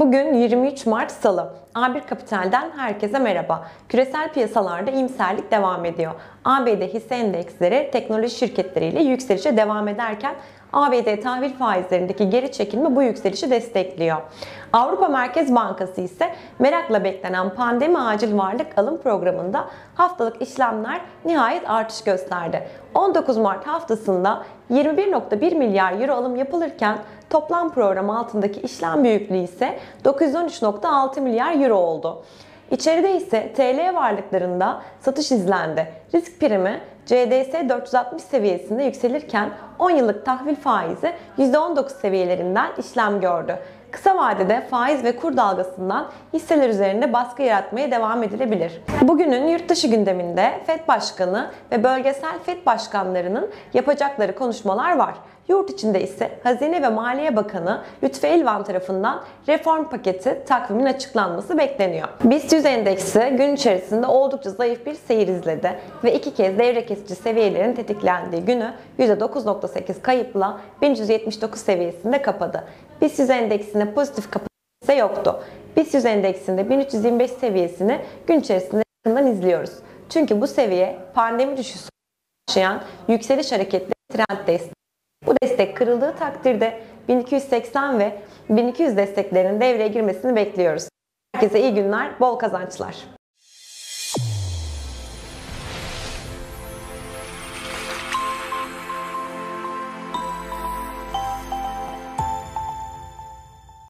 Bugün 23 Mart Salı. A1 Kapital'den herkese merhaba. Küresel piyasalarda iyimserlik devam ediyor. ABD hisse endeksleri teknoloji şirketleriyle yükselişe devam ederken ABD tahvil faizlerindeki geri çekilme bu yükselişi destekliyor. Avrupa Merkez Bankası ise merakla beklenen pandemi acil varlık alım programında haftalık işlemler nihayet artış gösterdi. 19 Mart haftasında 21.1 milyar euro alım yapılırken toplam program altındaki işlem büyüklüğü ise 913.6 milyar euro oldu. İçeride ise TL varlıklarında satış izlendi. Risk primi CDS 460 seviyesinde yükselirken 10 yıllık tahvil faizi %19 seviyelerinden işlem gördü. Kısa vadede faiz ve kur dalgasından hisseler üzerinde baskı yaratmaya devam edilebilir. Bugünün yurtdışı gündeminde FED Başkanı ve bölgesel FED başkanlarının yapacakları konuşmalar var. Yurt içinde ise Hazine ve Maliye Bakanı Lütfi Elvan tarafından reform paketi takvimin açıklanması bekleniyor. BIST 100 endeksi gün içerisinde oldukça zayıf bir seyir izledi ve iki kez devre kesici seviyelerin tetiklendiği günü %9.8 kayıpla 1379 seviyesinde kapadı. BIST 100 endeksinde pozitif kapanış ise yoktu. BIST 100 endeksinde 1325 seviyesini gün içerisinde yakından izliyoruz. Çünkü bu seviye pandemi düşüşü yaşayan yükseliş hareketli trend desteği. Bu destek kırıldığı takdirde 1280 ve 1200 desteklerin devreye girmesini bekliyoruz. Herkese iyi günler, bol kazançlar.